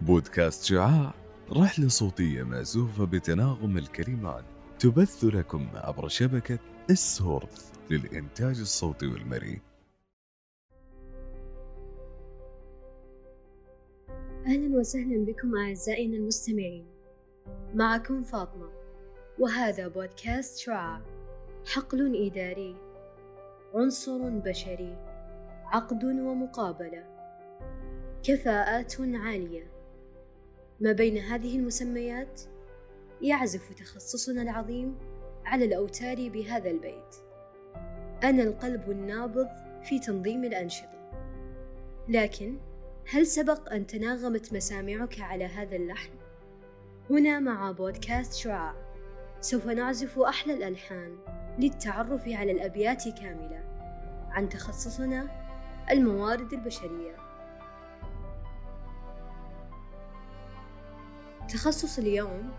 بودكاست شعاع رحلة صوتية مأزوفة بتناغم الكلمات تبث لكم عبر شبكة السورث للإنتاج الصوتي والمرئي. أهلا وسهلا بكم أعزائنا المستمعين. معكم فاطمة وهذا بودكاست شعاع حقل إداري. عنصر بشري عقد ومقابلة. كفاءات عالية. ما بين هذه المسميات؟ يعزف تخصصنا العظيم على الأوتار بهذا البيت. أنا القلب النابض في تنظيم الأنشطة. لكن هل سبق أن تناغمت مسامعك على هذا اللحن؟ هنا مع بودكاست شعاع. سوف نعزف أحلى الألحان. للتعرف على الأبيات كاملة عن تخصصنا الموارد البشرية. تخصص اليوم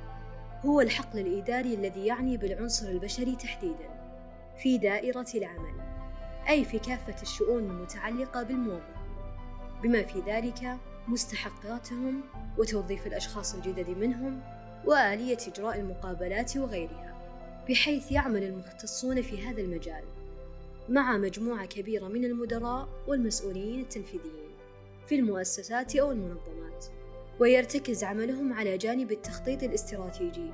هو الحقل الإداري الذي يعني بالعنصر البشري تحديدا في دائرة العمل أي في كافة الشؤون المتعلقة بالموظف بما في ذلك مستحقاتهم وتوظيف الأشخاص الجدد منهم وآلية إجراء المقابلات وغيرها. بحيث يعمل المختصون في هذا المجال مع مجموعة كبيرة من المدراء والمسؤولين التنفيذيين في المؤسسات أو المنظمات ويرتكز عملهم على جانب التخطيط الاستراتيجي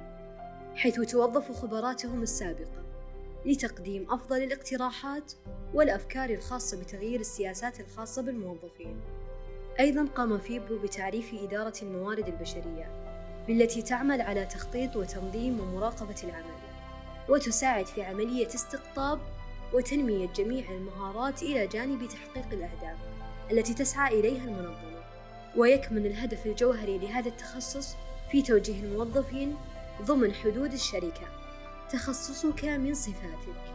حيث توظف خبراتهم السابقة لتقديم أفضل الاقتراحات والأفكار الخاصة بتغيير السياسات الخاصة بالموظفين. أيضا قام فيبو بتعريف إدارة الموارد البشرية بالتي تعمل على تخطيط وتنظيم ومراقبة العمل وتساعد في عملية استقطاب وتنمية جميع المهارات إلى جانب تحقيق الأهداف التي تسعى إليها المنظمة. ويكمن الهدف الجوهري لهذا التخصص في توجيه الموظفين ضمن حدود الشركة. تخصصك من صفاتك.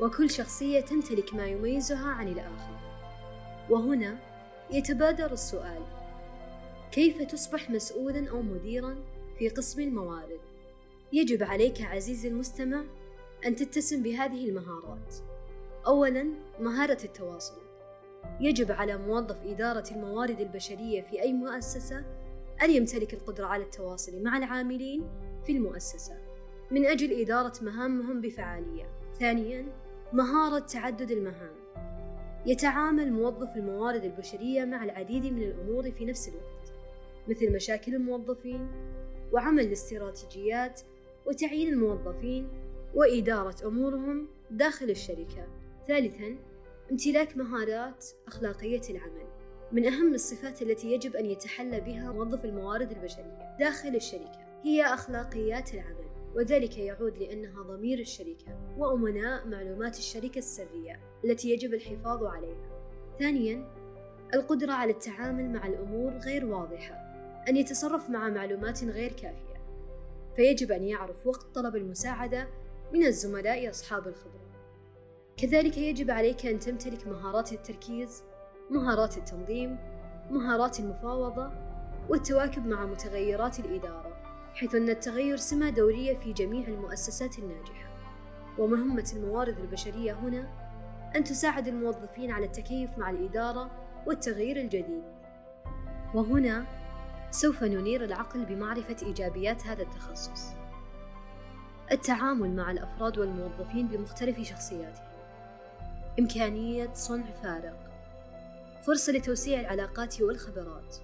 وكل شخصية تمتلك ما يميزها عن الآخر. وهنا يتبادر السؤال. كيف تصبح مسؤولا أو مديرا في قسم الموارد؟ يجب عليك عزيزي المستمع أن تتسم بهذه المهارات أولا مهارة التواصل يجب على موظف إدارة الموارد البشرية في أي مؤسسة أن يمتلك القدرة على التواصل مع العاملين في المؤسسة من أجل إدارة مهامهم بفعالية. ثانياً، مهارة تعدد المهام. يتعامل موظف الموارد البشرية مع العديد من الأمور في نفس الوقت، مثل مشاكل الموظفين، وعمل الاستراتيجيات، وتعيين الموظفين، وإدارة أمورهم داخل الشركة. ثالثاً، امتلاك مهارات أخلاقية العمل من أهم الصفات التي يجب أن يتحلى بها موظف الموارد البشرية داخل الشركة هي أخلاقيات العمل وذلك يعود لأنها ضمير الشركة وأمناء معلومات الشركة السرية التي يجب الحفاظ عليها. ثانياً، القدرة على التعامل مع الأمور غير واضحة، أن يتصرف مع معلومات غير كافية، فيجب أن يعرف وقت طلب المساعدة من الزملاء أصحاب الخبرة. كذلك يجب عليك أن تمتلك مهارات التركيز، مهارات التنظيم، مهارات المفاوضة، والتواكب مع متغيرات الإدارة، حيث أن التغير سمة دورية في جميع المؤسسات الناجحة. ومهمة الموارد البشرية هنا أن تساعد الموظفين على التكيف مع الإدارة والتغيير الجديد. وهنا سوف ننير العقل بمعرفة إيجابيات هذا التخصص. التعامل مع الأفراد والموظفين بمختلف شخصياتهم. إمكانية صنع فارق. فرصة لتوسيع العلاقات والخبرات.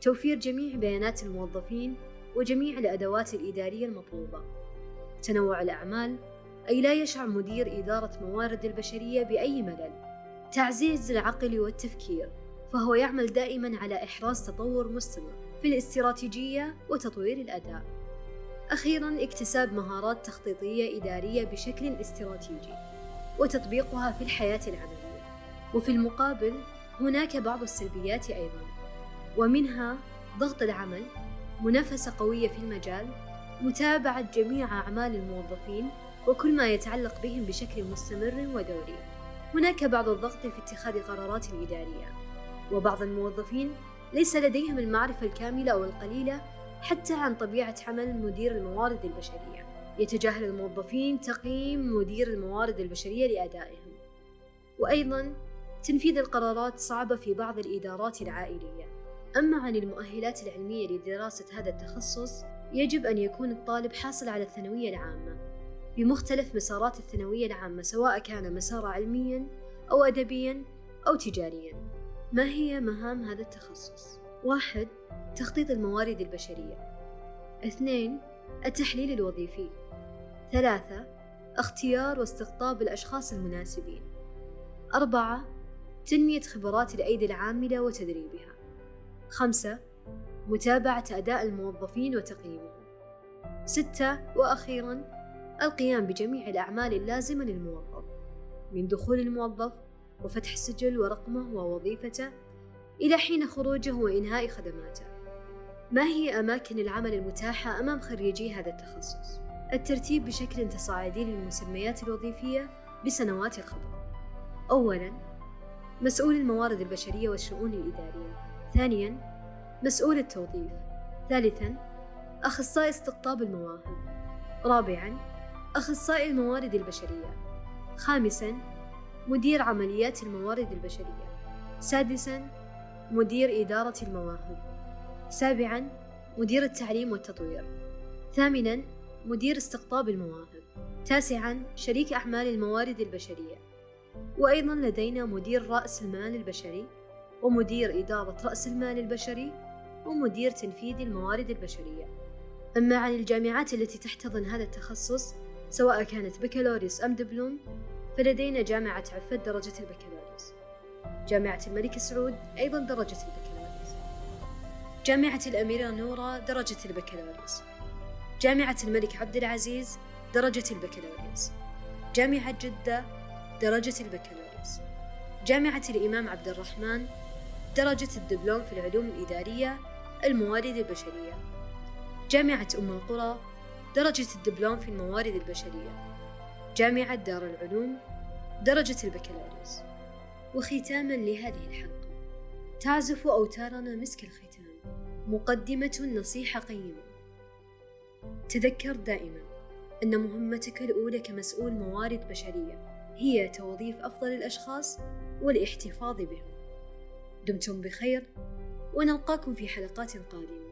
توفير جميع بيانات الموظفين وجميع الأدوات الإدارية المطلوبة. تنوع الأعمال. أي لا يشعر مدير إدارة موارد البشرية بأي ملل. تعزيز العقل والتفكير. فهو يعمل دائما على إحراز تطور مستمر في الاستراتيجية وتطوير الأداء. أخيرا اكتساب مهارات تخطيطية إدارية بشكل استراتيجي وتطبيقها في الحياة العملية. وفي المقابل هناك بعض السلبيات أيضا ومنها ضغط العمل منافسة قوية في المجال متابعة جميع أعمال الموظفين وكل ما يتعلق بهم بشكل مستمر ودوري. هناك بعض الضغط في اتخاذ قرارات إدارية. وبعض الموظفين ليس لديهم المعرفة الكاملة أو القليلة حتى عن طبيعة عمل مدير الموارد البشرية. يتجاهل الموظفين تقييم مدير الموارد البشرية لأدائهم. وأيضا تنفيذ القرارات صعبة في بعض الإدارات العائلية. أما عن المؤهلات العلمية لدراسة هذا التخصص يجب أن يكون الطالب حاصل على الثانوية العامة. بمختلف مسارات الثانوية العامة سواء كان مسارا علميا أو أدبيا أو تجاريا. ما هي مهام هذا التخصص؟ واحد تخطيط الموارد البشرية. اثنين التحليل الوظيفي. ثلاثة اختيار واستقطاب الأشخاص المناسبين. أربعة تنمية خبرات الأيدي العاملة وتدريبها. خمسة متابعة أداء الموظفين وتقييمهم. ستة وأخيرا القيام بجميع الأعمال اللازمة للموظف. من دخول الموظف وفتح السجل ورقمه ووظيفته إلى حين خروجه وإنهاء خدماته. ما هي أماكن العمل المتاحة أمام خريجي هذا التخصص؟ الترتيب بشكل تصاعدي للمسميات الوظيفية بسنوات الخبرة. أولاً مسؤول الموارد البشرية والشؤون الإدارية. ثانياً مسؤول التوظيف. ثالثاً أخصائي استقطاب المواهب. رابعاً أخصائي الموارد البشرية. خامساً مدير عمليات الموارد البشرية. سادساً مدير إدارة المواهب. سابعاً مدير التعليم والتطوير. ثامناً مدير استقطاب المواهب. تاسعاً شريك أعمال الموارد البشرية. وأيضا لدينا مدير رأس المال البشري ومدير إدارة رأس المال البشري ومدير تنفيذ الموارد البشرية. أما عن الجامعات التي تحتضن هذا التخصص سواء كانت بكالوريوس أم دبلوم فلدينا جامعة عفت درجة البكالوريوس. جامعة الملك سعود أيضا درجة البكالوريوس. جامعة الأميرة نورة درجة البكالوريوس. جامعة الملك عبد العزيز درجة البكالوريوس. جامعة جدة درجة البكالوريوس. جامعة الإمام عبد الرحمن درجة الدبلوم في العلوم الإدارية الموارد البشرية. جامعة أم القرى درجة الدبلوم في الموارد البشرية. جامعة دار العلوم درجة البكالوريوس. وختاما لهذه الحلقة. تعزف أوتارنا مسك الختام. مقدمة نصيحة قيمة. تذكر دائما أن مهمتك الأولى كمسؤول موارد بشرية هي توظيف أفضل الأشخاص والاحتفاظ بهم. دمتم بخير ونلقاكم في حلقات قادمة.